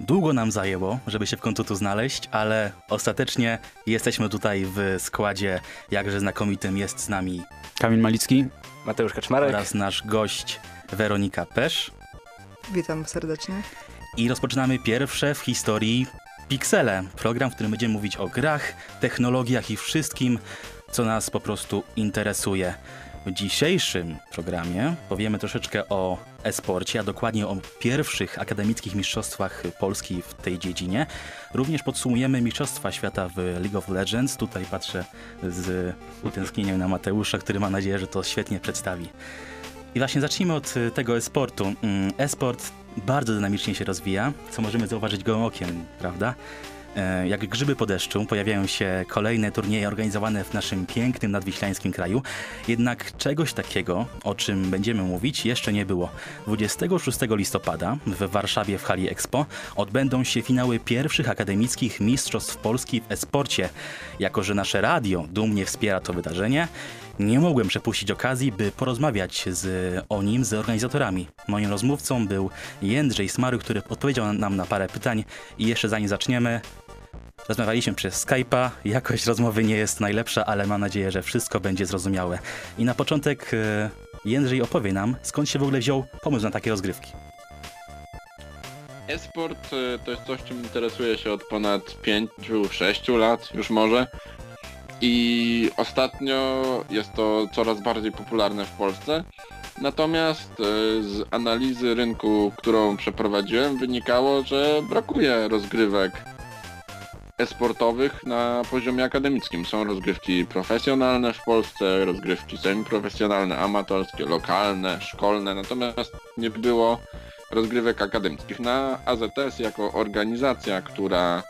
Długo nam zajęło, żeby się w końcu tu znaleźć, ale ostatecznie jesteśmy tutaj w składzie jakże znakomitym. Jest z nami Kamil Malicki. Mateusz Kaczmarek. oraz nasz gość Weronika Pesz. Witam serdecznie. I rozpoczynamy pierwsze w historii Pixele, program, w którym będziemy mówić o grach, technologiach i wszystkim, co nas po prostu interesuje. W dzisiejszym programie powiemy troszeczkę o e-sporcie, a dokładnie o pierwszych akademickich mistrzostwach Polski w tej dziedzinie. Również podsumujemy Mistrzostwa Świata w League of Legends. Tutaj patrzę z utęsknieniem na Mateusza, który ma nadzieję, że to świetnie przedstawi. I właśnie zacznijmy od tego e-sportu. Mm, E-sport bardzo dynamicznie się rozwija, co możemy zauważyć gołym okiem, prawda? E, Jak grzyby po deszczu pojawiają się kolejne turnieje organizowane w naszym pięknym nadwiślańskim kraju. Jednak czegoś takiego, o czym będziemy mówić, jeszcze nie było. 26 listopada w Warszawie w hali Expo odbędą się finały pierwszych akademickich mistrzostw Polski w e-sporcie. Jako, że nasze radio dumnie wspiera to wydarzenie, nie mogłem przepuścić okazji, by porozmawiać z, o nim z organizatorami. Moim rozmówcą był Jędrzej Smary, który odpowiedział nam na parę pytań i jeszcze zanim zaczniemy, rozmawialiśmy przez Skype'a. Jakość rozmowy nie jest najlepsza, ale mam nadzieję, że wszystko będzie zrozumiałe. I na początek e, Jędrzej opowie nam, skąd się w ogóle wziął pomysł na takie rozgrywki. E-sport y, to jest coś, czym interesuję się od ponad 5-6 lat już może. I ostatnio jest to coraz bardziej popularne w Polsce. Natomiast y, z analizy rynku, którą przeprowadziłem, wynikało, że brakuje rozgrywek e-sportowych na poziomie akademickim. Są rozgrywki profesjonalne w Polsce, rozgrywki semiprofesjonalne, amatorskie, lokalne, szkolne, natomiast nie było rozgrywek akademickich. Na AZS jako organizacja, która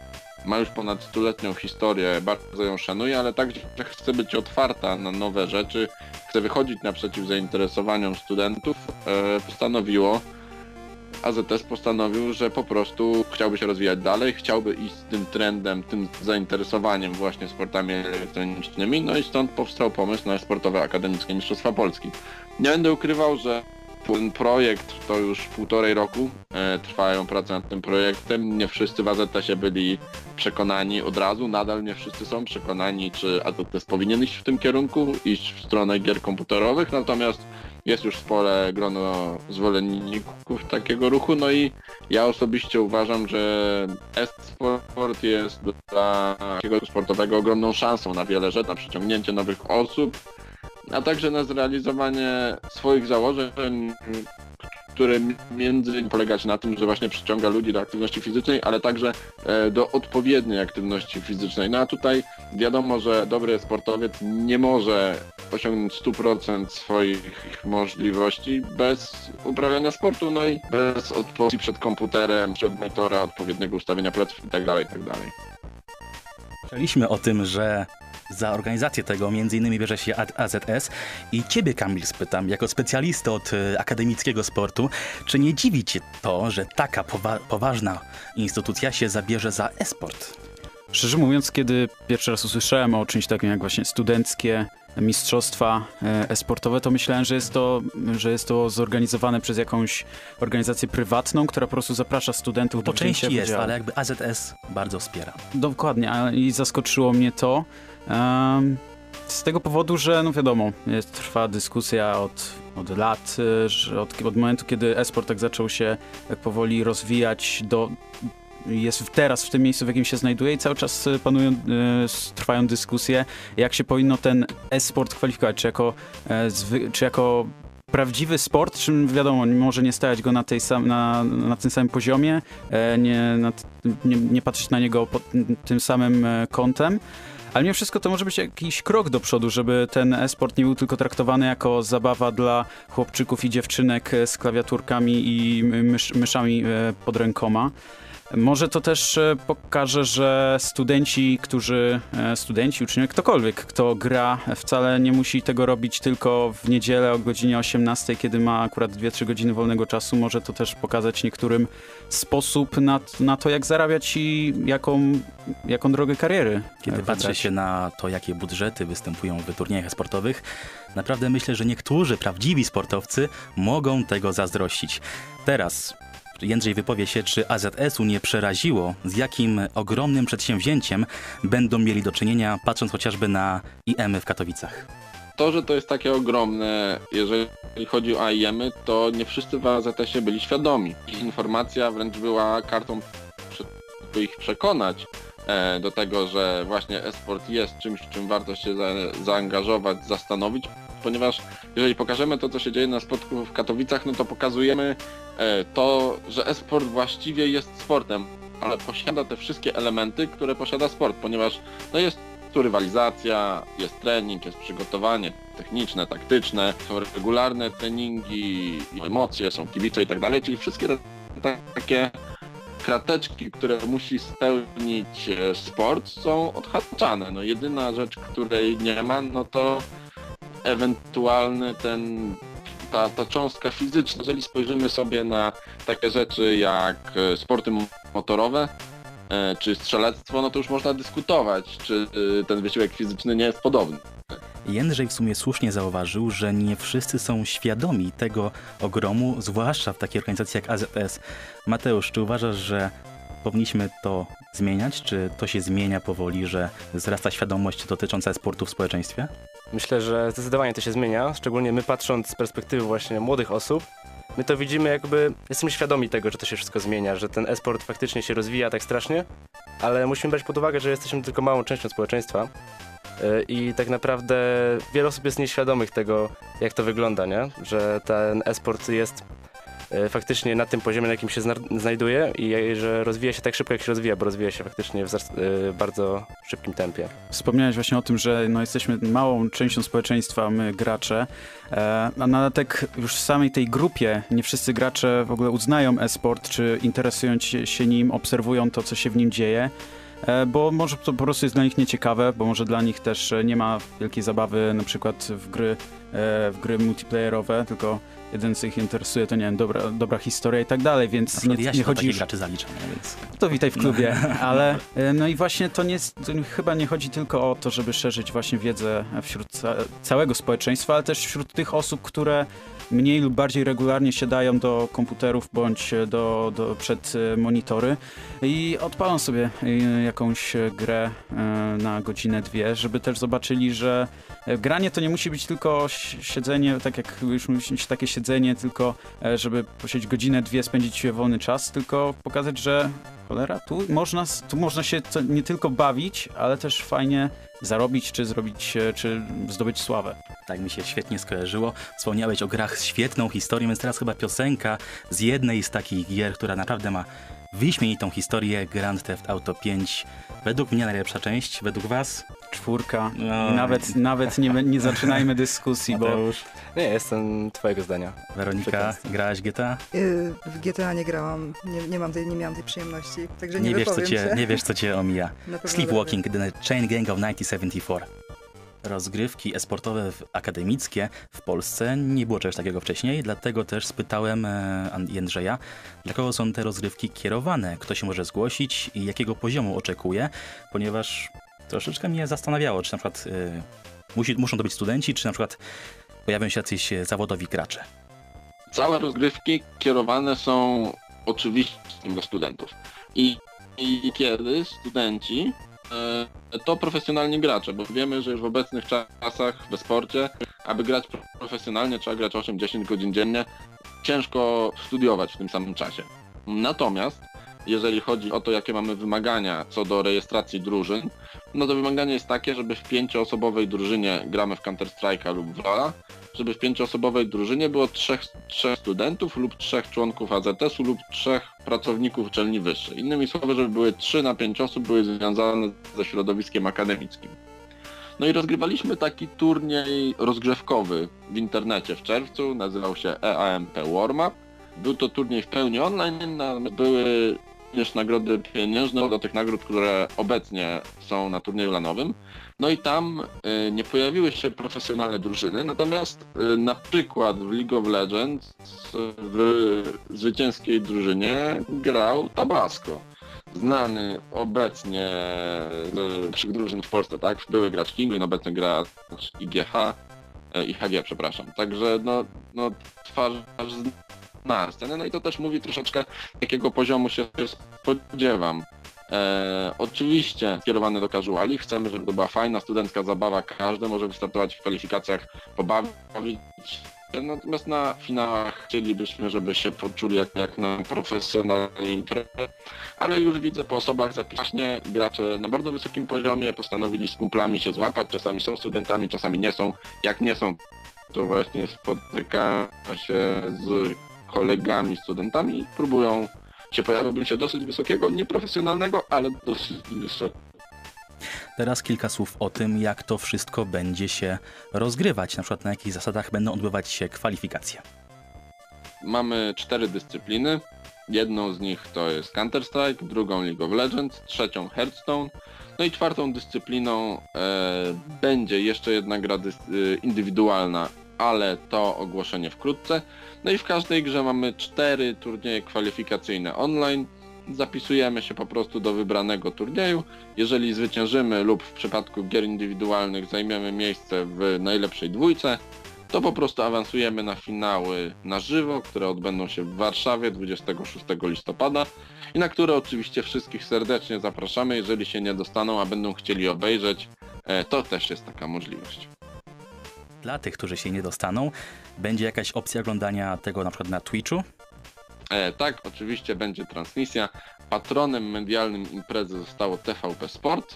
ma już ponad stuletnią historię, bardzo ją szanuję, ale także chce być otwarta na nowe rzeczy, chce wychodzić naprzeciw zainteresowaniom studentów, e, postanowiło, AZS postanowił, że po prostu chciałby się rozwijać dalej, chciałby iść z tym trendem, tym zainteresowaniem właśnie sportami elektronicznymi, no i stąd powstał pomysł na sportowe akademickie Mistrzostwa Polski. Nie będę ukrywał, że ten projekt to już półtorej roku e, trwają prace nad tym projektem. Nie wszyscy w AZS-ie byli przekonani od razu, nadal nie wszyscy są przekonani, czy AZS powinien iść w tym kierunku, iść w stronę gier komputerowych, natomiast jest już spore grono zwolenników takiego ruchu, no i ja osobiście uważam, że e-sport jest dla takiego sportowego ogromną szansą na wiele rzeczy, na przyciągnięcie nowych osób, a także na zrealizowanie swoich założeń, które między innymi polegać na tym, że właśnie przyciąga ludzi do aktywności fizycznej, ale także e, do odpowiedniej aktywności fizycznej. No a tutaj wiadomo, że dobry sportowiec nie może osiągnąć 100% swoich możliwości bez uprawiania sportu, no i bez odpowiedzi przed komputerem, przed monitora, odpowiedniego ustawienia pleców itd. itd. Słyszeliśmy o tym, że za organizację tego między innymi bierze się AZS i ciebie Kamil spytam, jako specjalista od e, akademickiego sportu, czy nie dziwi cię to, że taka powa- poważna instytucja się zabierze za e-sport? Szczerze mówiąc, kiedy pierwszy raz usłyszałem o czymś takim jak właśnie studenckie mistrzostwa e, e-sportowe, to myślałem, że jest to, że jest to zorganizowane przez jakąś organizację prywatną, która po prostu zaprasza studentów Po do wzięcia części jest, ale jakby AZS bardzo wspiera. Dokładnie, i zaskoczyło mnie to. em, z tego powodu, że no wiadomo, jest, trwa dyskusja od, od lat, że od, od momentu, kiedy e-sport tak zaczął się tak powoli rozwijać do jest teraz w tym miejscu, w jakim się znajduje i cały czas y, panują, y, trwają dyskusje, jak się powinno ten e-sport kwalifikować, czy jako, e, czy jako prawdziwy sport, czym wiadomo, może nie stawiać go na, tej sam, na, na tym samym poziomie, e, nie, na, nie, nie patrzeć na niego pod tym samym e, kątem. Ale mimo wszystko to może być jakiś krok do przodu, żeby ten e-sport nie był tylko traktowany jako zabawa dla chłopczyków i dziewczynek z klawiaturkami i mysz, myszami pod rękoma. Może to też e, pokaże, że studenci, którzy, e, studenci, uczniowie, ktokolwiek, kto gra, wcale nie musi tego robić tylko w niedzielę o godzinie 18, kiedy ma akurat 2-3 godziny wolnego czasu. Może to też pokazać niektórym sposób na, na to, jak zarabiać i jaką, jaką drogę kariery Kiedy e, patrzy wybrać. się na to, jakie budżety występują w turniejach sportowych, naprawdę myślę, że niektórzy prawdziwi sportowcy mogą tego zazdrościć. Teraz Jędrzej wypowie się, czy AZS-u nie przeraziło, z jakim ogromnym przedsięwzięciem będą mieli do czynienia, patrząc chociażby na IM w Katowicach. To, że to jest takie ogromne, jeżeli chodzi o AIM-y, to nie wszyscy w AZS-ie byli świadomi. Ich informacja wręcz była kartą, by ich przekonać e, do tego, że właśnie esport jest czymś, w czym warto się za, zaangażować, zastanowić, ponieważ jeżeli pokażemy to, co się dzieje na spotku w Katowicach, no to pokazujemy e, to, że esport właściwie jest sportem, ale posiada te wszystkie elementy, które posiada sport, ponieważ no jest tu rywalizacja, jest trening, jest przygotowanie techniczne, taktyczne, są regularne treningi, emocje, są kibice i tak dalej, czyli wszystkie takie krateczki, które musi spełnić e, sport są odhaczane. No jedyna rzecz, której nie ma, no to ewentualny ten ta, ta cząstka fizyczna. Jeżeli spojrzymy sobie na takie rzeczy jak e, sporty motorowe, e, czy strzelectwo, no to już można dyskutować, czy e, ten wysiłek fizyczny nie jest podobny. Jędrzej w sumie słusznie zauważył, że nie wszyscy są świadomi tego ogromu, zwłaszcza w takiej organizacji jak AZS. Mateusz, czy uważasz, że powinniśmy to zmieniać? Czy to się zmienia powoli, że wzrasta świadomość dotycząca sportu w społeczeństwie? Myślę, że zdecydowanie to się zmienia, szczególnie my patrząc z perspektywy właśnie młodych osób, my to widzimy jakby, jesteśmy świadomi tego, że to się wszystko zmienia, że ten e-sport faktycznie się rozwija tak strasznie, ale musimy brać pod uwagę, że jesteśmy tylko małą częścią społeczeństwa yy, i tak naprawdę wiele osób jest nieświadomych tego, jak to wygląda, nie? Że ten e-sport jest faktycznie na tym poziomie, na jakim się zna- znajduje i że rozwija się tak szybko, jak się rozwija, bo rozwija się faktycznie w yy, bardzo szybkim tempie. Wspomniałeś właśnie o tym, że no, jesteśmy małą częścią społeczeństwa, my gracze, e, a na dodatek już w samej tej grupie nie wszyscy gracze w ogóle uznają e-sport, czy interesują się nim, obserwują to, co się w nim dzieje. E, bo może to po prostu jest dla nich nieciekawe, bo może dla nich też e, nie ma wielkiej zabawy na przykład w gry, e, w gry multiplayerowe, tylko jeden z ich interesuje to nie wiem, dobra, dobra historia i tak dalej, więc nie, ja nie chodzi już graczy zaliczam, no więc... to witaj w klubie, ale e, no i właśnie to nie, to chyba nie chodzi tylko o to, żeby szerzyć właśnie wiedzę wśród ca całego społeczeństwa, ale też wśród tych osób, które mniej lub bardziej regularnie siadają do komputerów bądź do, do, przed e, monitory. I odpalą sobie e, jakąś grę e, na godzinę, dwie, żeby też zobaczyli, że granie to nie musi być tylko si- siedzenie, tak jak już być takie siedzenie, tylko żeby posiedzieć godzinę, dwie, spędzić wolny czas, tylko pokazać, że cholera, tu można, tu można się nie tylko bawić, ale też fajnie zarobić, czy zrobić, czy zdobyć sławę. Tak mi się świetnie skojarzyło. Wspomniałeś o grach z świetną historią, więc teraz chyba piosenka z jednej z takich gier, która naprawdę ma wyśmienitą historię, Grand Theft Auto 5. Według mnie najlepsza część, według was? Czwórka. No. Nawet, nawet nie, nie zaczynajmy dyskusji, bo Nie, jestem twojego zdania. Weronika, grałaś w GTA? Yy, W GTA nie grałam, nie, nie, mam tej, nie miałam tej przyjemności, także nie, Nie wiesz, co cię, się. nie wiesz, co cię omija. Sleepwalking, The Chain Gang of 1974. Rozgrywki esportowe akademickie w Polsce nie było czegoś takiego wcześniej, dlatego też spytałem e, Jędrzeja, dla kogo są te rozgrywki kierowane, kto się może zgłosić i jakiego poziomu oczekuje, ponieważ troszeczkę mnie zastanawiało, czy na przykład e, musi, muszą to być studenci, czy na przykład pojawią się jacyś e, zawodowi gracze. Całe rozgrywki kierowane są oczywiście do studentów. I, i kiedy studenci to profesjonalni gracze, bo wiemy, że już w obecnych czasach we sporcie, aby grać pro- profesjonalnie trzeba grać 8-10 godzin dziennie. Ciężko studiować w tym samym czasie. Natomiast jeżeli chodzi o to, jakie mamy wymagania co do rejestracji drużyn, no to wymaganie jest takie, żeby w pięcioosobowej drużynie gramy w Counter-Strike'a lub w Lola, żeby w pięcioosobowej drużynie było trzech, trzech studentów lub trzech członków AZS-u lub trzech pracowników uczelni wyższej. Innymi słowy, żeby były trzy na pięć osób były związane ze środowiskiem akademickim. No i rozgrywaliśmy taki turniej rozgrzewkowy w internecie w czerwcu, nazywał się EAMP Warm-Up. Był to turniej w pełni online, były również nagrody pieniężne do tych nagród, które obecnie są na turnieju lanowym. No i tam y, nie pojawiły się profesjonalne drużyny, natomiast y, na przykład w League of Legends w zwycięskiej drużynie grał Tabasco. Znany obecnie naszych drużyn w Polsce, tak? Były gracz Kinglin, obecnie gra IGH, e, IHG, przepraszam. Także no, no twarz na scenę. No i to też mówi troszeczkę, jakiego poziomu się spodziewam. E, oczywiście skierowane do casuali, chcemy, żeby to była fajna studencka zabawa, każdy może wystartować w kwalifikacjach, pobawić natomiast na finałach chcielibyśmy, żeby się poczuli jak, jak na profesjonalnej imprezie, ale już widzę po osobach zapisacznie gracze na bardzo wysokim poziomie postanowili z kumplami się złapać, czasami są studentami, czasami nie są, jak nie są, to właśnie spotyka się z kolegami, studentami, próbują się pojawiłbym się dosyć wysokiego, nieprofesjonalnego, ale dosyć wysokiego. Teraz kilka słów o tym, jak to wszystko będzie się rozgrywać, na przykład na jakich zasadach będą odbywać się kwalifikacje. Mamy cztery dyscypliny. Jedną z nich to jest Counter-Strike, drugą League of Legends, trzecią Hearthstone, no i czwartą dyscypliną e, będzie jeszcze jedna gra e, indywidualna, ale to ogłoszenie wkrótce. No i w każdej grze mamy cztery turnieje kwalifikacyjne online. Zapisujemy się po prostu do wybranego turnieju. Jeżeli zwyciężymy lub w przypadku gier indywidualnych zajmiemy miejsce w najlepszej dwójce, to po prostu awansujemy na finały na żywo, które odbędą się w Warszawie 26 listopada i na które oczywiście wszystkich serdecznie zapraszamy. Jeżeli się nie dostaną, a będą chcieli obejrzeć, e, to też jest taka możliwość. Dla tych, którzy się nie dostaną, będzie jakaś opcja oglądania tego na przykład na Twitchu. E, tak, oczywiście będzie transmisja. Patronem medialnym imprezy zostało TVP Sport.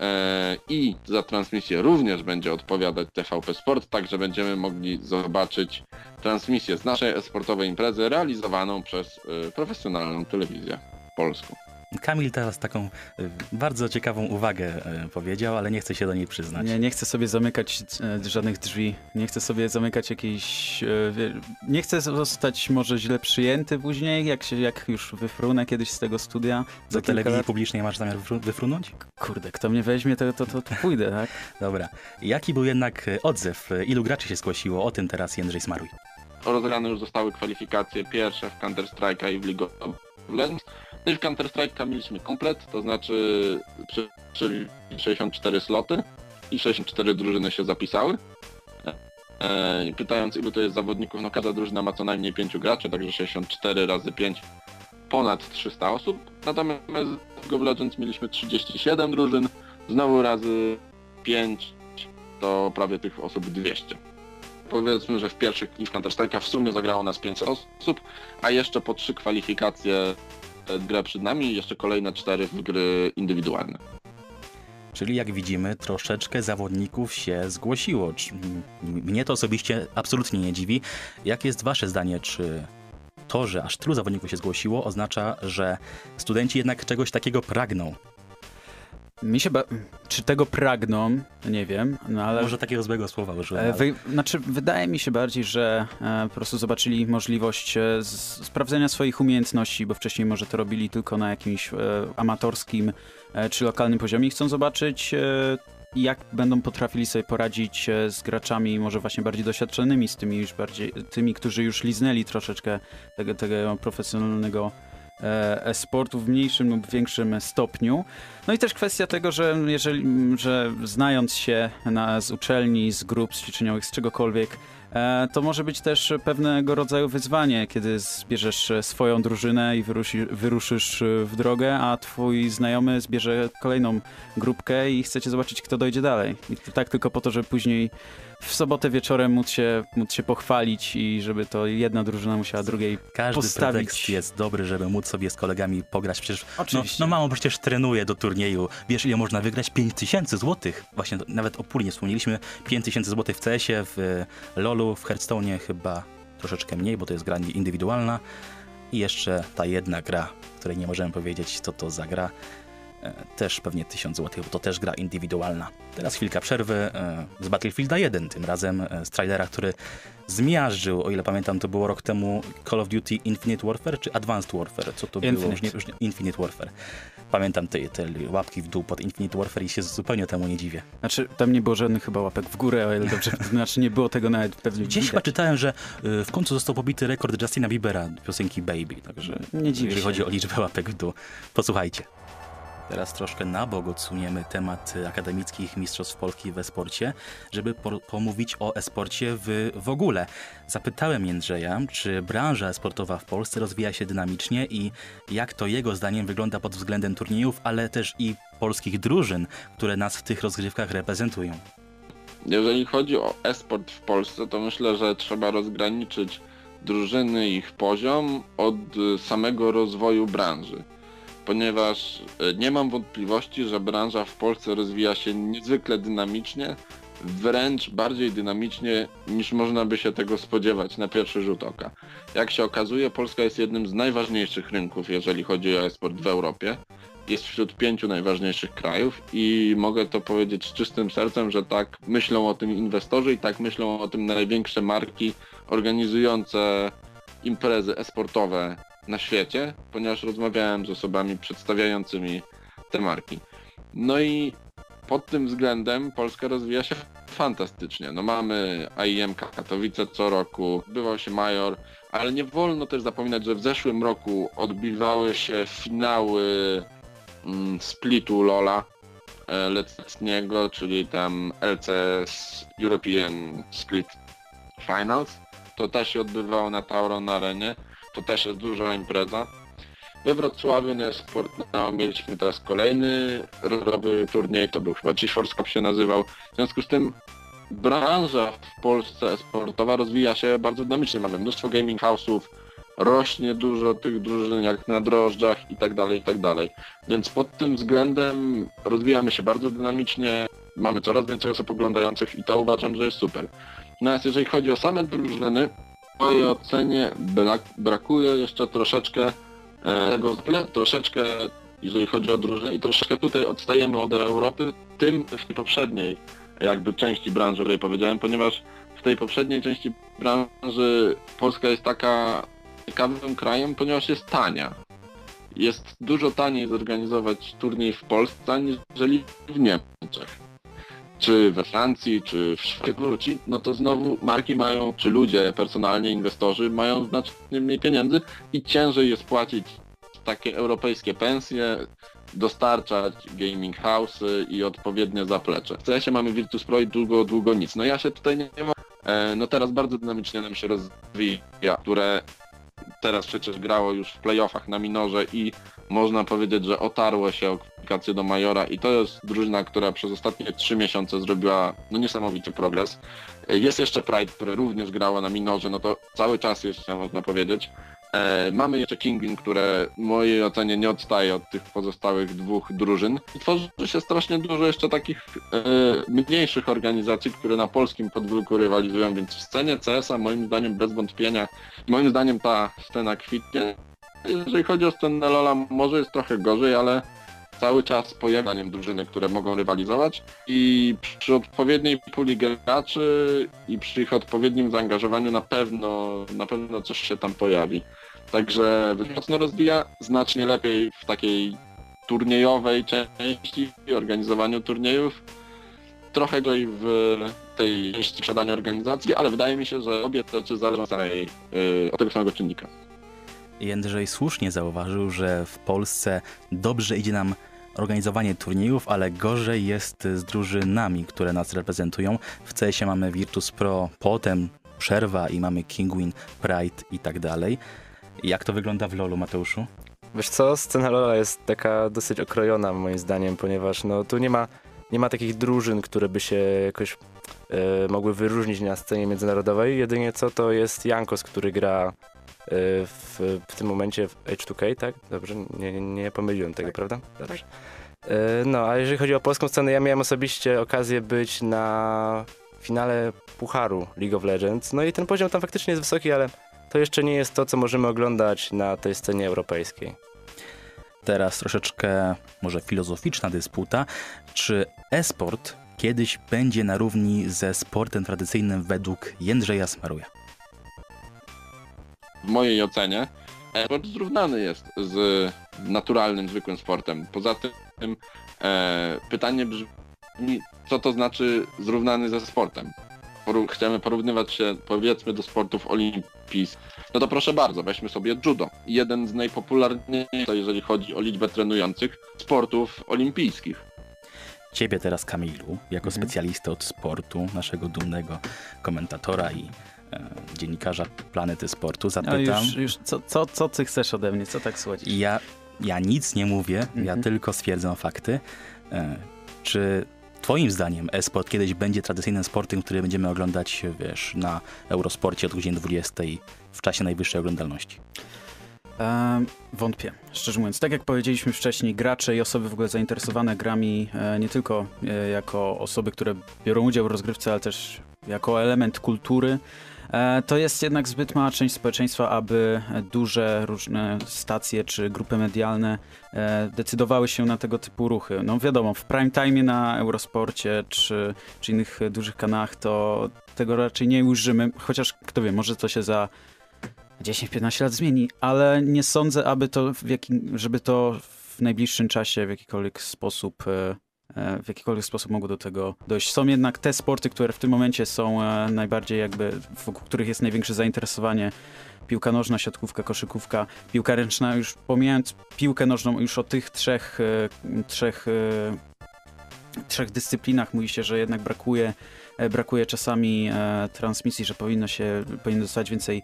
E, I za transmisję również będzie odpowiadać TVP Sport, także będziemy mogli zobaczyć transmisję z naszej esportowej imprezy realizowaną przez e, profesjonalną telewizję polską. Kamil teraz taką y, bardzo ciekawą uwagę y, powiedział, ale nie chce się do niej przyznać. Nie, nie chcę sobie zamykać e, żadnych drzwi, nie chcę sobie zamykać jakiejś... Nie chcę zostać może źle przyjęty później, jak, się, jak już wyfrunę kiedyś z tego studia. Do telewizji lat. publicznej masz zamiar wyfru- wyfrunąć? Kurde, kto mnie weźmie, to, to, to, to pójdę, tak? Dobra. Jaki był jednak y, odzew? Y, Ilu graczy się zgłosiło? O tym teraz Jędrzej Smaruj. Rozegrane już zostały kwalifikacje pierwsze w Counter-Strike'a i w League of Legends. W Counter-Strike'a mieliśmy komplet, to znaczy przy 64 sloty i 64 drużyny się zapisały. E, pytając ilu to jest zawodników, no każda drużyna ma co najmniej 5 graczy, także 64 razy 5 ponad 300 osób. Natomiast w of Legends mieliśmy 37 drużyn, znowu razy 5 to prawie tych osób 200 powiedzmy, że w pierwszych dni w Counter-Strike'a w sumie zagrało nas 500 osób, a jeszcze po trzy kwalifikacje e, grę przed nami i jeszcze kolejne cztery gry indywidualne. Czyli jak widzimy, troszeczkę zawodników się zgłosiło. Mnie to osobiście absolutnie nie dziwi. Jakie jest wasze zdanie, czy to, że aż tylu zawodników się zgłosiło, oznacza, że studenci jednak czegoś takiego pragną? Mi się ba... Czy tego pragną? Nie wiem, no ale... Może takiego złego słowa użyłem. E, ale- Wy, znaczy, wydaje mi się bardziej, że e, po prostu zobaczyli możliwość e, z, sprawdzenia swoich umiejętności, bo wcześniej może to robili tylko na jakimś e, amatorskim e, czy lokalnym poziomie i chcą zobaczyć, e, jak będą potrafili sobie poradzić z graczami może właśnie bardziej doświadczonymi, z tymi już bardziej, tymi, którzy już liznęli troszeczkę tego, tego profesjonalnego e-sportu w mniejszym lub większym stopniu. No i też kwestia tego, że jeżeli, że znając się na, z uczelni, z grup ćwiczeniowych, z czegokolwiek, e, to może być też pewnego rodzaju wyzwanie, kiedy zbierzesz e, swoją drużynę i wyrusi, wyruszysz e, w drogę, a twój znajomy zbierze kolejną grupkę i chcecie zobaczyć, kto dojdzie dalej. I tak tylko po to, żeby później w sobotę wieczorem móc się, móc się pochwalić i żeby to jedna drużyna musiała drugiej Każdy postawić. pretekst jest dobry, żeby móc sobie z kolegami pograć. Przecież no, Oczywiście. no mamo przecież trenuje do turnieju. Wiesz ile można wygrać? 5000 złotych. Właśnie nawet o puli nie wspomnieliśmy. 5000 złotych w CS-ie, w e, W Hearthstone'ie chyba troszeczkę mniej, bo to jest gra indywidualna. I jeszcze ta jedna gra, której nie możemy powiedzieć, co to za gra. E, Też pewnie 1000 zł, bo to też gra indywidualna. Teraz chwilka przerwy e, z Battlefielda 1, tym razem e, z trailera, który zmiażdżył, o ile pamiętam, to było rok temu Call of Duty Infinite Warfare czy Advanced Warfare? Co to było? Infinite. Już nie, już nie, Infinite Warfare. Pamiętam te, te łapki w dół pod Infinite Warfare i się zupełnie temu nie dziwię. Znaczy, tam nie było żadnych chyba łapek w górę, o ile dobrze, znaczy nie było tego nawet pewnie Gdzieś widać. chyba czytałem, że y, w końcu został pobity rekord Justina Biebera piosenki Baby, także Nie dziwię jeżeli się. chodzi o liczbę łapek w dół. Posłuchajcie. Teraz troszkę na bok odsuniemy temat akademickich mistrzostw Polski we sporcie, żeby po pomówić o esporcie w, w ogóle. Zapytałem Jędrzeja, czy branża sportowa w Polsce rozwija się dynamicznie i jak to jego zdaniem wygląda pod względem turniejów, ale też i polskich drużyn, które nas w tych rozgrywkach reprezentują. Jeżeli chodzi o e-sport w Polsce, to myślę, że trzeba rozgraniczyć drużyny i ich poziom od samego rozwoju branży. Ponieważ y, nie mam wątpliwości, że branża w Polsce rozwija się niezwykle dynamicznie, wręcz bardziej dynamicznie niż można by się tego spodziewać na pierwszy rzut oka. Jak się okazuje, Polska jest jednym z najważniejszych rynków, jeżeli chodzi o e-sport w Europie jest wśród pięciu najważniejszych krajów i mogę to powiedzieć z czystym sercem, że tak myślą o tym inwestorzy i tak myślą o tym największe marki organizujące imprezy esportowe na świecie, ponieważ rozmawiałem z osobami przedstawiającymi te marki. No i pod tym względem Polska rozwija się fantastycznie. No mamy AIM Katowice co roku, bywał się Major, ale nie wolno też zapominać, że w zeszłym roku odbywały się finały mm, splitu Lola e, letniego, czyli tam LCS European Split Finals. To też się odbywało na Tauron Arenie. To też jest duża impreza. We Wrocławiu na Sportnao mieliśmy teraz kolejny rowerowy turniej, to był chyba GeForce Cup się nazywał. W związku z tym branża w Polsce sportowa rozwija się bardzo dynamicznie. Mamy mnóstwo gaming house'ów, rośnie dużo tych drużyn jak na drożdżach i tak dalej, i tak dalej. Więc pod tym względem rozwijamy się bardzo dynamicznie, mamy coraz więcej osób oglądających i to uważam, że jest super. Natomiast jeżeli chodzi o same drużyny, mojej ocenie brak, brakuje jeszcze troszeczkę e, tego troszeczkę jeżeli chodzi o drużyny i troszeczkę tutaj odstajemy od Europy, tym w tej poprzedniej jakby części branży, o której powiedziałem, ponieważ w tej poprzedniej części branży Polska jest taka ciekawym krajem, ponieważ jest tania. Jest dużo taniej zorganizować turniej w Polsce, aniżeli w Niemczech. Czy we Francji, czy w Szwecji, no to znowu marki mają, czy ludzie personalnie, inwestorzy mają znacznie mniej pieniędzy i ciężej jest płacić takie europejskie pensje, dostarczać gaming house'y i odpowiednie zaplecze. W CS mamy Virtus Pro i długo, długo nic. No ja się tutaj nie, nie mam... E, no teraz bardzo dynamicznie nam się rozwija, które teraz przecież grało już w playoffach na minorze i można powiedzieć, że otarło się o kwalifikację do Majora i to jest drużyna, która przez ostatnie trzy miesiące zrobiła no niesamowity progres. Jest jeszcze Pride, które również grało na minorze, no to cały czas jeszcze można powiedzieć. E, mamy jeszcze Kingwin, które w mojej ocenie nie odstaje od tych pozostałych dwóch drużyn. Tworzy się strasznie dużo jeszcze takich e, mniejszych organizacji, które na polskim podwórku rywalizują, więc w scenie CS-a moim zdaniem bez wątpienia, moim zdaniem ta scena kwitnie. Jeżeli chodzi o scenę Lola, może jest trochę gorzej, ale cały czas pojawianiem drużyny, które mogą rywalizować i przy odpowiedniej puli graczy i przy ich odpowiednim zaangażowaniu na pewno, na pewno coś się tam pojawi. Także mocno rozwija, znacznie lepiej w takiej turniejowej części, organizowaniu turniejów, trochę gorzej w tej części posiadania organizacji, ale wydaje mi się, że obie te rzeczy zależą od, od tego samego czynnika. Jędrzej słusznie zauważył, że w Polsce dobrze idzie nam organizowanie turniejów, ale gorzej jest z drużynami, które nas reprezentują. W CS mamy Virtus Pro, potem przerwa i mamy Kingwin, Pride i tak dalej. Jak to wygląda w LoLu, Mateuszu? Wiesz co, scena LoLa jest taka dosyć okrojona moim zdaniem, ponieważ no tu nie ma, nie ma takich drużyn, które by się jakoś e, mogły wyróżnić na scenie międzynarodowej. Jedynie co to jest Jankos, który gra w, w tym momencie w H2K, tak? Dobrze, nie, nie pomyliłem tego, tak. prawda? Dobrze. Tak. No, a jeżeli chodzi o polską scenę, ja miałem osobiście okazję być na finale Pucharu League of Legends. No i ten poziom tam faktycznie jest wysoki, ale to jeszcze nie jest to, co możemy oglądać na tej scenie europejskiej. Teraz troszeczkę może filozoficzna dysputa. Czy e-sport kiedyś będzie na równi ze sportem tradycyjnym według Jędrzeja Smaruja? W mojej ocenie sport zrównany jest z naturalnym, zwykłym sportem. Poza tym e, pytanie brzmi, co to znaczy zrównany ze sportem? poru- chcemy porównywać się powiedzmy do sportów olimpijskich, no to proszę bardzo, weźmy sobie judo. Jeden z najpopularniejszych, jeżeli chodzi o liczbę trenujących, sportów olimpijskich. Ciebie teraz, Kamilu, jako Mhm. specjalistę od sportu, naszego dumnego komentatora i dziennikarza Planety Sportu, A zapytam. już, już co, co, co ty chcesz ode mnie? Co tak słodzisz? Ja, ja nic nie mówię, ja Mhm. tylko stwierdzam fakty. E, czy twoim zdaniem e-sport kiedyś będzie tradycyjnym sportem, który będziemy oglądać, wiesz, na Eurosporcie od godziny 20 w czasie najwyższej oglądalności? Wątpię, szczerze mówiąc. Tak jak powiedzieliśmy wcześniej, gracze i osoby w ogóle zainteresowane grami, e, nie tylko e, jako osoby, które biorą udział w rozgrywce, ale też jako element kultury, e, to jest jednak zbyt mała część społeczeństwa, aby duże różne stacje czy grupy medialne e, decydowały się na tego typu ruchy. No wiadomo, w prime time na Eurosporcie czy, czy innych e, dużych kanałach to tego raczej nie ujrzymy, chociaż kto wie, może to się za 10-15 lat zmieni, ale nie sądzę, aby to w żeby to w najbliższym czasie w jakikolwiek sposób e, e, w jakikolwiek sposób mogło do tego dojść. Są jednak te sporty, które w tym momencie są e, najbardziej jakby, wokół których jest największe zainteresowanie. Piłka nożna, siatkówka, koszykówka, piłka ręczna, już pomijając piłkę nożną, już o tych trzech, e, trzech, e, trzech dyscyplinach mówi się, że jednak brakuje, e, brakuje czasami e, transmisji, że powinno się, powinno dostać więcej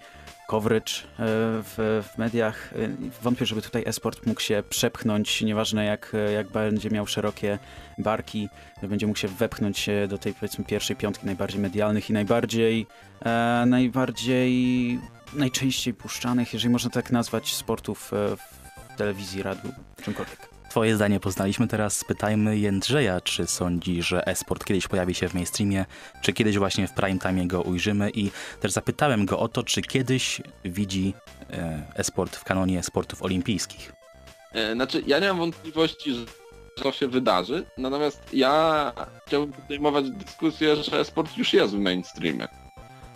coverage e, w, w mediach. E, Wątpię, żeby tutaj esport mógł się przepchnąć, nieważne jak, jak będzie miał szerokie barki, będzie mógł się wepchnąć e, do tej powiedzmy pierwszej piątki najbardziej medialnych i najbardziej e, najbardziej najczęściej puszczanych, jeżeli można tak nazwać, sportów e, w telewizji, radiu, czymkolwiek. Twoje zdanie poznaliśmy, teraz spytajmy Jędrzeja, czy sądzi, że e-sport kiedyś pojawi się w mainstreamie, czy kiedyś właśnie w prime time go ujrzymy i też zapytałem go o to, czy kiedyś widzi e, e-sport w kanonie sportów olimpijskich. E, Znaczy, ja nie mam wątpliwości, że to się wydarzy, natomiast ja chciałbym podejmować dyskusję, że sport już jest w mainstreamie,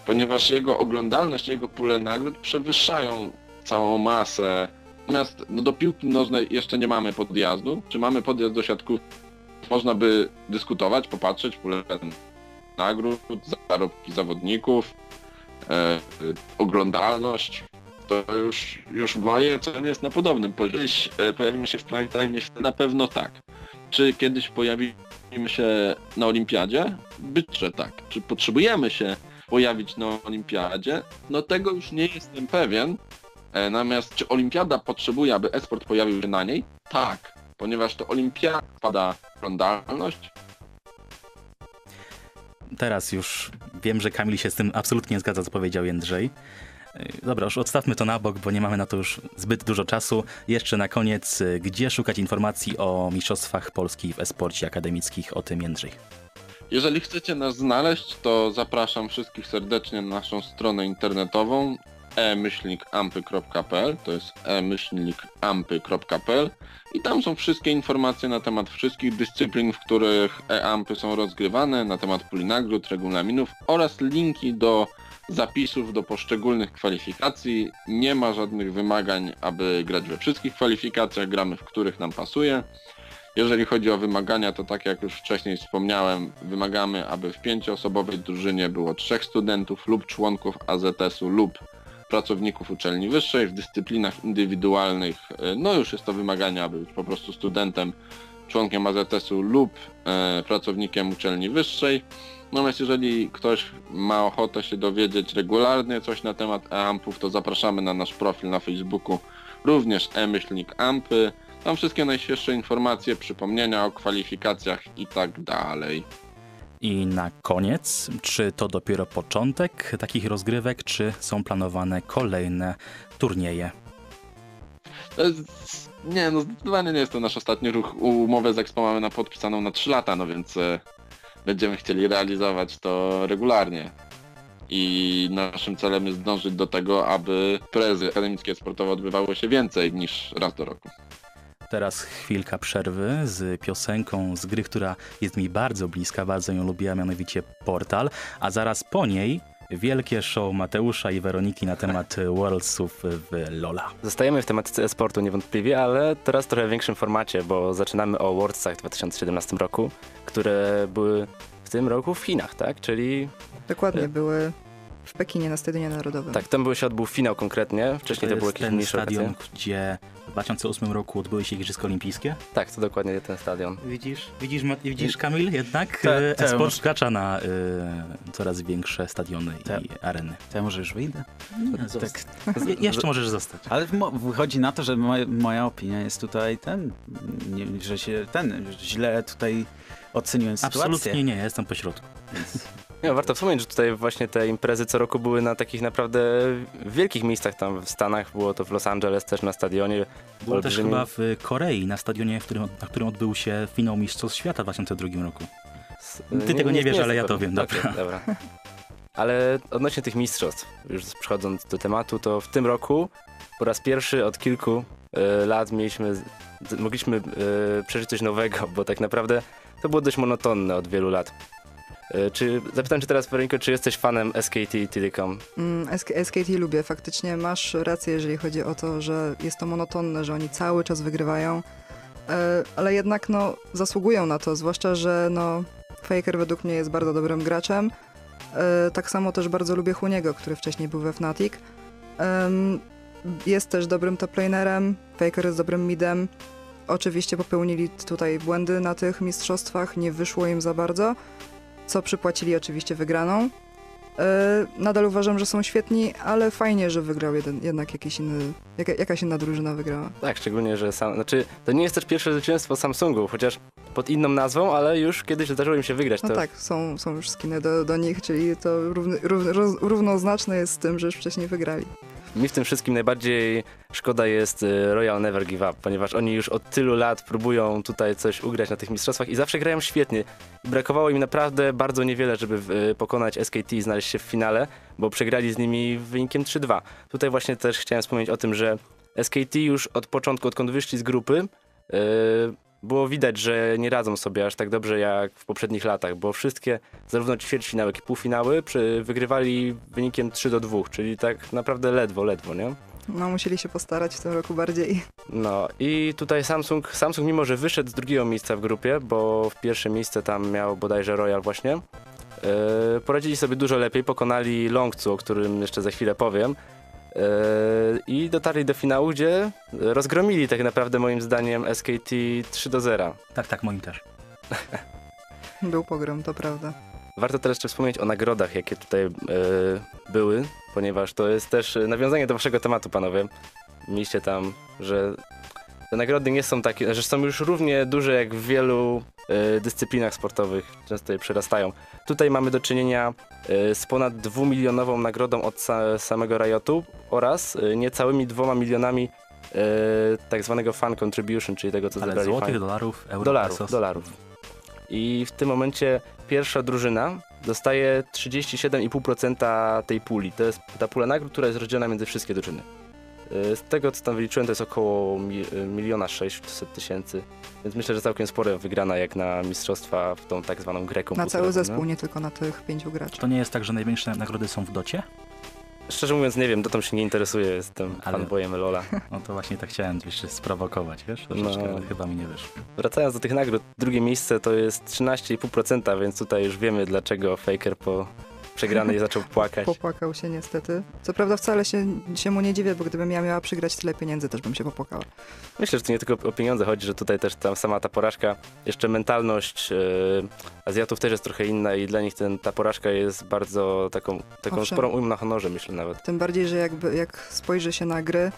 ponieważ jego oglądalność, jego pule nagród przewyższają całą masę. Natomiast no, do piłki nożnej jeszcze nie mamy podjazdu. Czy mamy podjazd do siatków? Można by dyskutować, popatrzeć, pulę nagród, zarobki zawodników, e, oglądalność to już, już w mojej ocenie jest na podobnym poziomie. Kiedyś e, pojawimy się w prime time, na pewno tak. Czy kiedyś pojawimy się na olimpiadzie? Być, że tak. Czy potrzebujemy się pojawić na olimpiadzie? No tego już nie jestem pewien. E, Natomiast czy olimpiada potrzebuje, aby esport pojawił się na niej? Tak. Ponieważ to olimpiada pada oglądalność, Teraz już wiem, że Kamil się z tym absolutnie nie zgadza, co powiedział Jędrzej. E, Dobra, już odstawmy to na bok, bo nie mamy na to już zbyt dużo czasu. Jeszcze na koniec, e, gdzie szukać informacji o Mistrzostwach Polski w e-sporcie akademickich? O tym Jędrzej. Jeżeli chcecie nas znaleźć, to zapraszam wszystkich serdecznie na naszą stronę internetową e-ampy.pl to jest e-ampy.pl i tam są wszystkie informacje na temat wszystkich dyscyplin, w których e-ampy są rozgrywane, na temat puli nagród, regulaminów oraz linki do zapisów do poszczególnych kwalifikacji. Nie ma żadnych wymagań, aby grać we wszystkich kwalifikacjach, gramy w których nam pasuje. Jeżeli chodzi o wymagania, to tak jak już wcześniej wspomniałem, wymagamy, aby w pięcioosobowej drużynie było trzech studentów lub członków AZS-u lub pracowników uczelni wyższej. W dyscyplinach indywidualnych, e, no już jest to wymaganie, aby być po prostu studentem, członkiem AZS-u lub e, pracownikiem uczelni wyższej. Natomiast jeżeli ktoś ma ochotę się dowiedzieć regularnie coś na temat e-ampów, to zapraszamy na nasz profil na Facebooku, również e-myślnik ampy. Tam wszystkie najświeższe informacje, przypomnienia o kwalifikacjach i tak dalej. I na koniec, czy to dopiero początek takich rozgrywek, czy są planowane kolejne turnieje? Jest, nie, no zdecydowanie nie jest to nasz ostatni ruch. Umowę z Expo mamy na podpisaną na 3 lata, no więc e, będziemy chcieli realizować to regularnie. I naszym celem jest dążyć do tego, aby prezy akademickie sportowe odbywały się więcej niż raz do roku. Teraz chwilka przerwy z piosenką z gry, która jest mi bardzo bliska, bardzo ją lubię, a mianowicie Portal, a zaraz po niej wielkie show Mateusza i Weroniki na temat Worldsów w Lola. Zostajemy w tematyce e-sportu niewątpliwie, ale teraz w trochę większym formacie, bo zaczynamy o Worldsach w 2017 roku, które były w tym roku w Chinach, tak? Czyli Dokładnie, E. były w Pekinie na Stadionie Narodowym. tak, tam był się odbył finał konkretnie. Wcześniej to, to były jakieś mniejsze stadion, okazje. gdzie w 2008 roku odbyły się Igrzyska Olimpijskie. Tak, to dokładnie ten stadion. Widzisz, widzisz, Ma- widzisz Kamil, jednak Te- e, te e-sport może- wkracza na e, coraz większe stadiony Te- i areny. To ja może już wyjdę? Tak. Je, jeszcze możesz zostać. Ale wychodzi na to, że moja, moja opinia jest tutaj ten, nie, że się ten, źle tutaj oceniłem sytuację. Absolutnie nie, ja jestem po środku. Więc Nie, warto wspomnieć, że tutaj właśnie te imprezy co roku były na takich naprawdę wielkich miejscach tam w Stanach. Było to w Los Angeles też na stadionie. Było też chyba w Korei, na stadionie, w którym, na którym odbył się finał Mistrzostw Świata w 2002 roku. Ty tego nie wiesz, ale ja to wiem, dobra. Okej, dobra. Ale odnośnie tych mistrzostw, już przechodząc do tematu, to w tym roku po raz pierwszy od kilku e, lat mieliśmy, mogliśmy e, przeżyć coś nowego, bo tak naprawdę to było dość monotonne od wielu lat. E, czy, zapytam cię teraz, Weroniko, czy jesteś fanem SKT Telecom? Mm, SK, SKT lubię, faktycznie masz rację, jeżeli chodzi o to, że jest to monotonne, że oni cały czas wygrywają, e, ale jednak no, zasługują na to, zwłaszcza, że no, Faker według mnie jest bardzo dobrym graczem. E, tak samo też bardzo lubię Huniego, który wcześniej był we Fnatic. Em, jest też dobrym toplanerem, Faker jest dobrym midem. Oczywiście popełnili tutaj błędy na tych mistrzostwach, nie wyszło im za bardzo, co przypłacili oczywiście wygraną. E, Nadal uważam, że są świetni, ale fajnie, że wygrał jeden, jednak jakiś inny, jaka, jakaś inna drużyna wygrała. Tak, szczególnie, że sam, znaczy, to nie jest też pierwsze zwycięstwo Samsungu, chociaż pod inną nazwą, ale już kiedyś zdarzyło im się wygrać. No to tak, są, są już skiny do, do nich, czyli to równy, rów, roz, równoznaczne jest z tym, że już wcześniej wygrali. Mi w tym wszystkim najbardziej szkoda jest y, Royal Never Give Up, ponieważ oni już od tylu lat próbują tutaj coś ugrać na tych mistrzostwach i zawsze grają świetnie. Brakowało im naprawdę bardzo niewiele, żeby y, pokonać SKT i znaleźć się w finale, bo przegrali z nimi wynikiem 3-2. Tutaj właśnie też chciałem wspomnieć o tym, że SKT już od początku, odkąd wyszli z grupy, y, było widać, że nie radzą sobie aż tak dobrze jak w poprzednich latach, bo wszystkie, zarówno ćwierćfinały, jak i półfinały, przy, wygrywali wynikiem 3 do 2, czyli tak naprawdę ledwo, ledwo, nie? No, musieli się postarać w tym roku bardziej. No i tutaj Samsung, Samsung mimo, że wyszedł z drugiego miejsca w grupie, bo w pierwsze miejsce tam miał bodajże Royal właśnie, yy, poradzili sobie dużo lepiej, pokonali Longcu, o którym jeszcze za chwilę powiem, i dotarli do finału, gdzie rozgromili tak naprawdę moim zdaniem SKT 3 do 0. Tak, tak, moim też. Był pogrom, to prawda. Warto teraz jeszcze wspomnieć o nagrodach, jakie tutaj e, były, ponieważ to jest też nawiązanie do waszego tematu, panowie. Mieliście tam, że te nagrody nie są takie, że są już równie duże jak w wielu dyscyplinach sportowych, często je przerastają. Tutaj mamy do czynienia e, z ponad dwumilionową nagrodą od sa samego Riotu oraz e, niecałymi dwoma milionami e, tak zwanego fan contribution, czyli tego, co Ale zebrali złotych, fani. dolarów, euro, Dolarów, pesos. dolarów. I w tym momencie pierwsza drużyna dostaje 37,5% tej puli. To jest ta pula nagród, która jest rozdzielona między wszystkie drużyny. Y, Z tego, co tam wyliczyłem, to jest około y, miliona 600 tysięcy. Więc myślę, że całkiem spora wygrana jak na mistrzostwa w tą tak zwaną grę Na cały no. zespół, nie tylko na tych pięciu graczy. To nie jest tak, że największe nagrody są w docie? Szczerze mówiąc nie wiem, dotąd się nie interesuję, jestem Ale- fanboyem Lola. No to właśnie tak chciałem jeszcze sprowokować, wiesz? Troszeczkę, No. ale chyba mi nie wyszło. Wracając do tych nagród, drugie miejsce to jest 13,5%, więc tutaj już wiemy dlaczego Faker po przegranej zaczął płakać. Popłakał się niestety. Co prawda wcale się, się mu nie dziwię, bo gdybym ja miała przygrać tyle pieniędzy, też bym się popłakała. Myślę, że to nie tylko o pieniądze chodzi, że tutaj też tam sama ta porażka, jeszcze mentalność e, Azjatów też jest trochę inna i dla nich ten, ta porażka jest bardzo taką, taką Owszem. sporą ujmą na honorze, myślę nawet. Tym bardziej, że jakby, jak spojrzy się na gry,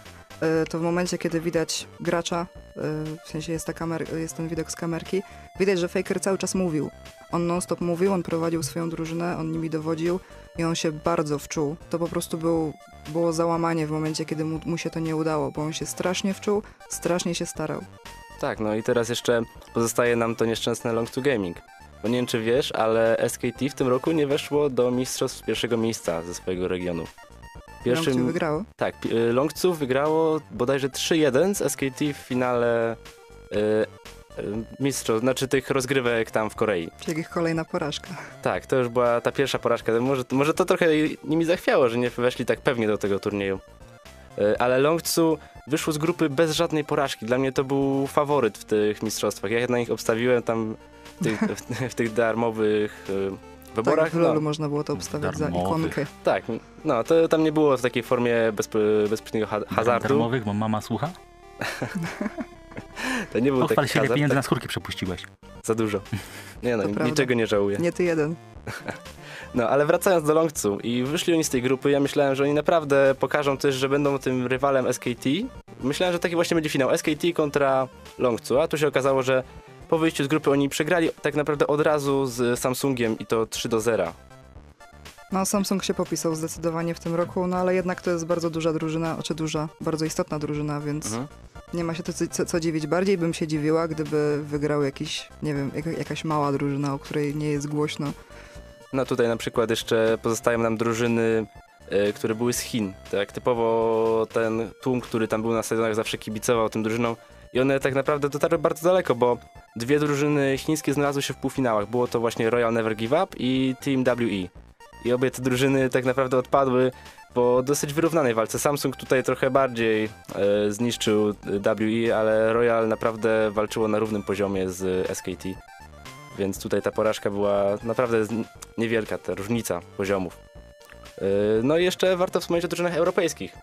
y, to w momencie, kiedy widać gracza, y, w sensie jest, ta kamer, jest ten widok z kamerki, widać, że Faker cały czas mówił. On non-stop mówił, on prowadził swoją drużynę, on nimi dowodził i on się bardzo wczuł. To po prostu był, było załamanie w momencie, kiedy mu, mu się to nie udało, bo on się strasznie wczuł, strasznie się starał. Tak, no i teraz jeszcze pozostaje nam to nieszczęsne Long to Gaming. Bo nie wiem, czy wiesz, ale SKT w tym roku nie weszło do mistrzostw pierwszego miejsca ze swojego regionu. Pierwszy... wygrało. Tak, Longcu wygrało bodajże 3-1 z SKT w finale y, mistrzostw, znaczy tych rozgrywek tam w Korei. Czyli ich kolejna porażka. Tak, to już była ta pierwsza porażka. Może, może to trochę nimi zachwiało, że nie weszli tak pewnie do tego turnieju. E, Ale Longcu wyszło z grupy bez żadnej porażki. Dla mnie to był faworyt w tych mistrzostwach. Ja na nich obstawiłem tam w tych, w, w tych darmowych e, wyborach. Tak, w LoLu no, można było to obstawiać za Darmowych. ikonkę. tak, no to tam nie było w takiej formie bezp- bezpośredniego ha- hazardu. Darmowych, bo mama słucha? To nie był Pochwal taki się, ile hazard, pieniędzy tak, na skórki przepuściłeś. za dużo. Nie no, To prawda. niczego nie żałuję. Nie ty jeden. No, ale wracając do Longcu i wyszli oni z tej grupy, ja myślałem, że oni naprawdę pokażą też, że będą tym rywalem SKT. Myślałem, że taki właśnie będzie finał SKT kontra Longcu, a tu się okazało, że po wyjściu z grupy oni przegrali tak naprawdę od razu z Samsungiem i to 3 do 0. No, Samsung się popisał zdecydowanie w tym roku, no ale jednak to jest bardzo duża drużyna, czy duża, bardzo istotna drużyna, więc Mhm. Nie ma się to co, co dziwić. Bardziej bym się dziwiła, gdyby wygrał jakiś, nie wiem, jaka- jakaś mała drużyna, o której nie jest głośno. No tutaj na przykład jeszcze pozostają nam drużyny, e, które były z Chin. Tak typowo ten tłum, który tam był na stadionach zawsze kibicował tym drużynom i one tak naprawdę dotarły bardzo daleko, bo dwie drużyny chińskie znalazły się w półfinałach. Było to właśnie Royal Never Give Up i Team WE. I obie te drużyny tak naprawdę odpadły po dosyć wyrównanej walce. Samsung tutaj trochę bardziej e, zniszczył WE, ale Royal naprawdę walczyło na równym poziomie z SKT. Więc tutaj ta porażka była naprawdę niewielka, ta różnica poziomów. Yy, No i jeszcze warto wspomnieć o drużynach europejskich.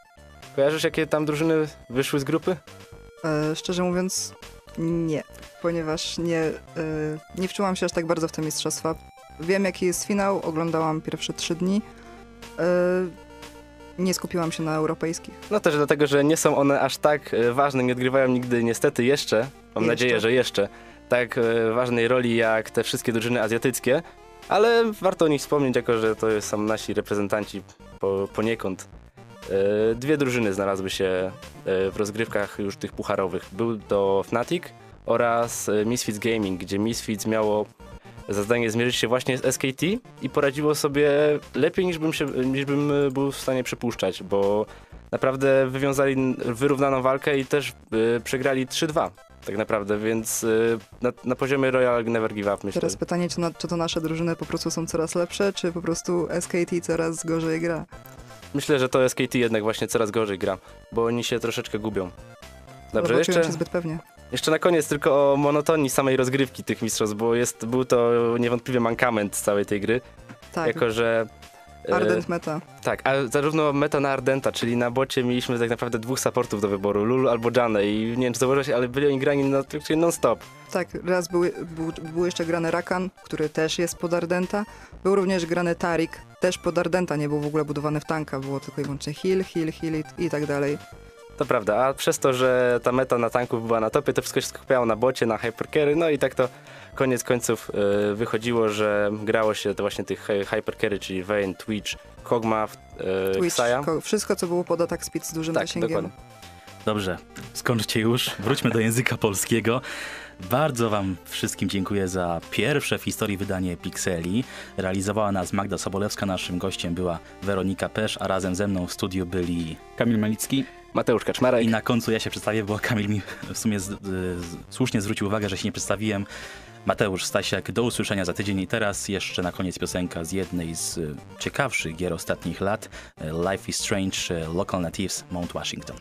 Kojarzysz, jakie tam drużyny wyszły z grupy? E, szczerze mówiąc, nie, ponieważ nie, e, nie wczułam się aż tak bardzo w te mistrzostwa. Wiem, jaki jest finał, oglądałam pierwsze trzy dni. E, nie skupiłam się na europejskich. No też dlatego, że nie są one aż tak e, ważne, nie odgrywają nigdy niestety jeszcze, mam Jeszcze. nadzieję, że jeszcze, tak e, ważnej roli jak te wszystkie drużyny azjatyckie, ale warto o nich wspomnieć, jako że to są nasi reprezentanci po, poniekąd. Dwie drużyny znalazły się w rozgrywkach już tych pucharowych. Był to Fnatic oraz Misfits Gaming, gdzie Misfits miało za zadanie zmierzyć się właśnie z SKT i poradziło sobie lepiej niż bym, się, niż bym e, był w stanie przypuszczać, bo naprawdę wywiązali wyrównaną walkę i też e, przegrali 3-2 tak naprawdę, więc e, na, na poziomie Royal Never Give Up myślę. Teraz pytanie, czy, na, czy to nasze drużyny po prostu są coraz lepsze, czy po prostu SKT coraz gorzej gra? Myślę, że to SKT jednak właśnie coraz gorzej gra, bo oni się troszeczkę gubią. Dobrze, czują jeszcze, się zbyt pewnie. Jeszcze na koniec tylko o monotonii samej rozgrywki tych mistrzostw, bo jest, był to niewątpliwie mankament całej tej gry, Tak, jako że... e, Ardent meta. Tak, a zarówno meta na Ardenta, czyli na bocie mieliśmy tak naprawdę dwóch supportów do wyboru, Lulu albo Janę i nie wiem czy zauważyłeś, ale byli oni grani praktycznie non-stop. Tak, raz był, był, był jeszcze grany Rakan, który też jest pod Ardenta. Był również grany Tarik, też pod Ardenta, nie był w ogóle budowany w tanka, było tylko i wyłącznie heal, heal, heal i, i tak dalej. To prawda, a przez to, że ta meta na tanku była na topie, to wszystko się skupiało na bocie, na hypercarry, no i tak to koniec końców e, wychodziło, że grało się to właśnie tych hy- hypercarry, czyli Vayne, Twitch, Kog'Maw, e, Twitch, Xayah. ko- wszystko co było pod atak speed z dużym Tak, zasięgiem. dokładnie. Dobrze, skończcie już. Wróćmy do języka polskiego. Bardzo Wam wszystkim dziękuję za pierwsze w historii wydanie Pixeli. Realizowała nas Magda Sobolewska, naszym gościem była Weronika Pesz, a razem ze mną w studiu byli... Kamil Malicki. Mateusz Kaczmarek. I na końcu ja się przedstawię, bo Kamil mi w sumie z, z, słusznie zwrócił uwagę, że się nie przedstawiłem. Mateusz Stasiak, do usłyszenia za tydzień i teraz jeszcze na koniec piosenka z jednej z y, ciekawszych gier ostatnich lat, y, Life is Strange, y, Local Natives, Mount Washington.